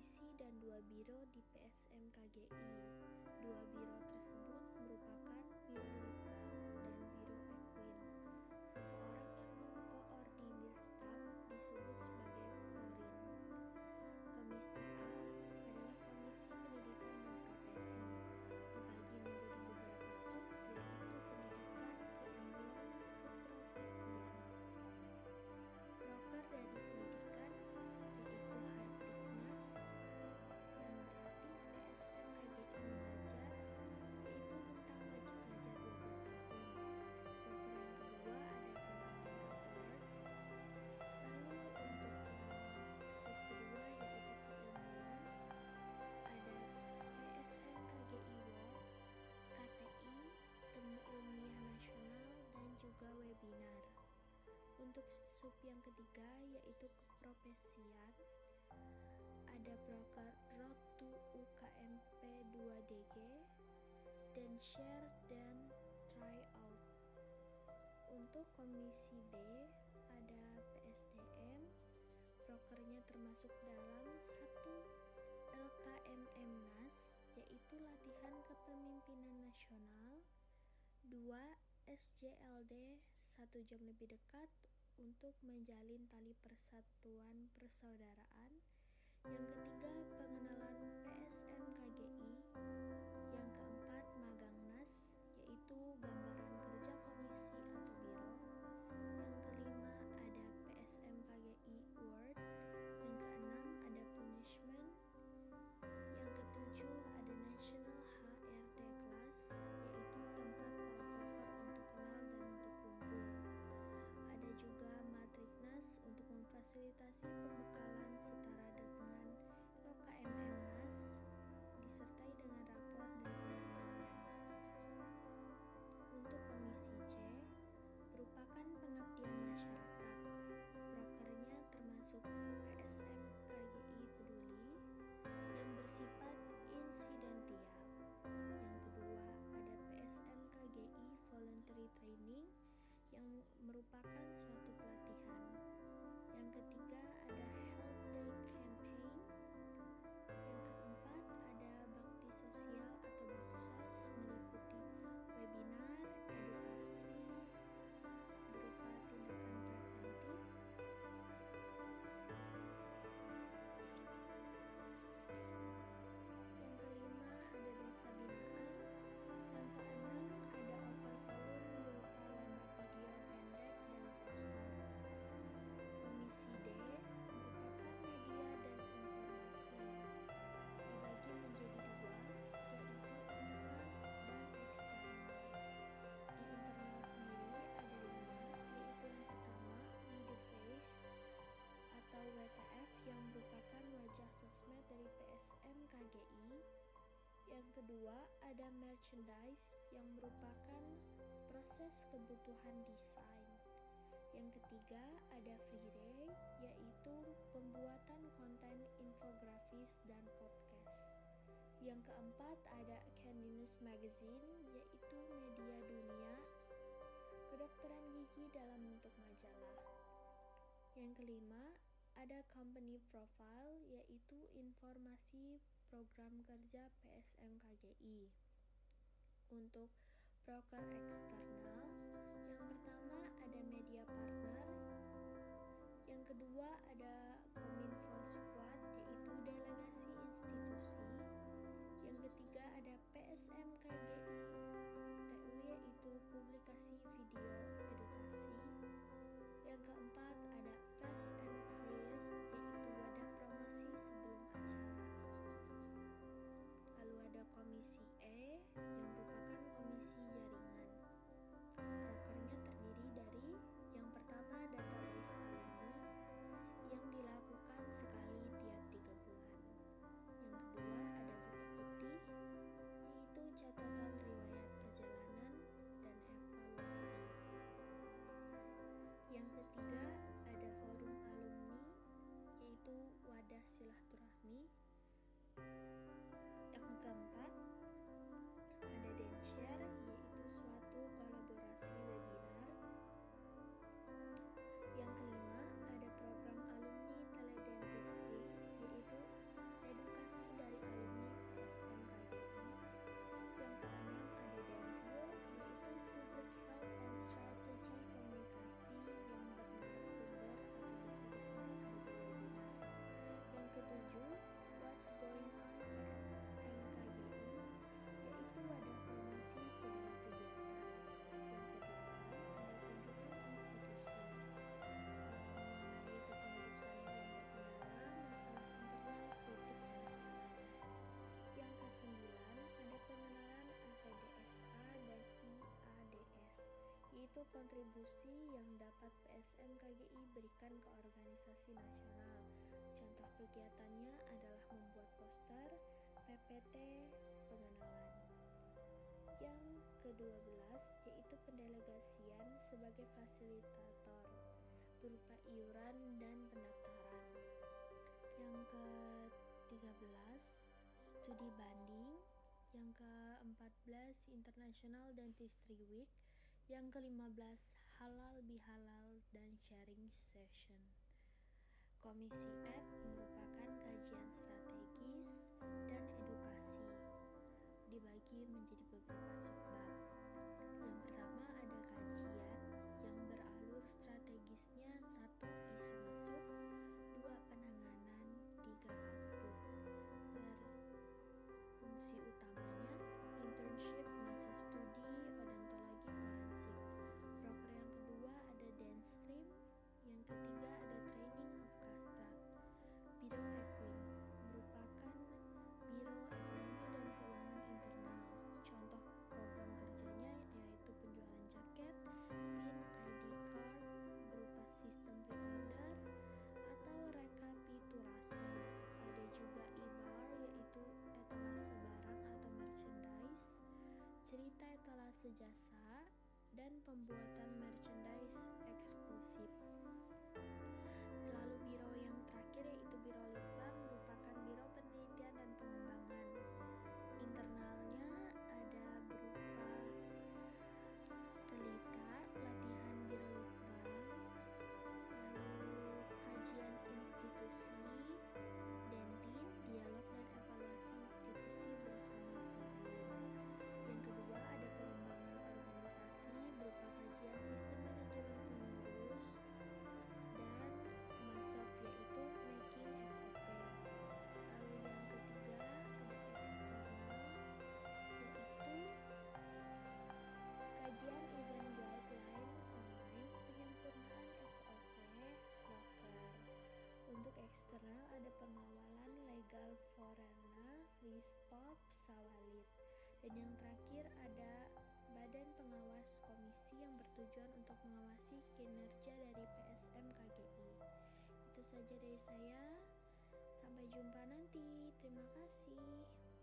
polisi dan dua biro di PSM KGI. binar. Untuk sub yang ketiga yaitu keprofesian ada broker Road to UKMP 2DG dan share dan try out. Untuk komisi B ada PSDM, brokernya termasuk dalam satu LKMM NAS yaitu latihan kepemimpinan nasional, 2 SJLD satu jam lebih dekat untuk menjalin tali persatuan persaudaraan. Yang ketiga, pengenalan PSM KGI sosmed dari PSM KGI. Yang kedua, ada merchandise yang merupakan proses kebutuhan desain. Yang ketiga, ada free yaitu pembuatan konten infografis dan podcast. Yang keempat, ada caninus Magazine, yaitu media dunia kedokteran gigi dalam bentuk majalah. Yang kelima, pada company profile yaitu informasi program kerja PSMKGI. Untuk broker eksternal, yang pertama ada media partner, yang kedua ada bentuk kontribusi yang dapat PSM KGI berikan ke organisasi nasional. Contoh kegiatannya adalah membuat poster, PPT, pengenalan. Yang ke-12 yaitu pendelegasian sebagai fasilitator berupa iuran dan pendaftaran. Yang ke-13 studi banding, yang ke-14 International Dentistry Week, yang ke-15 halal bihalal dan sharing session. Komisi F merupakan kajian strategis dan edukasi. Cerita etalase jasa, dan pembuatan forena, rispop, sawalid. Dan yang terakhir ada Badan Pengawas Komisi yang bertujuan untuk mengawasi kinerja dari PSM KGI. Itu saja dari saya. Sampai jumpa nanti. Terima kasih.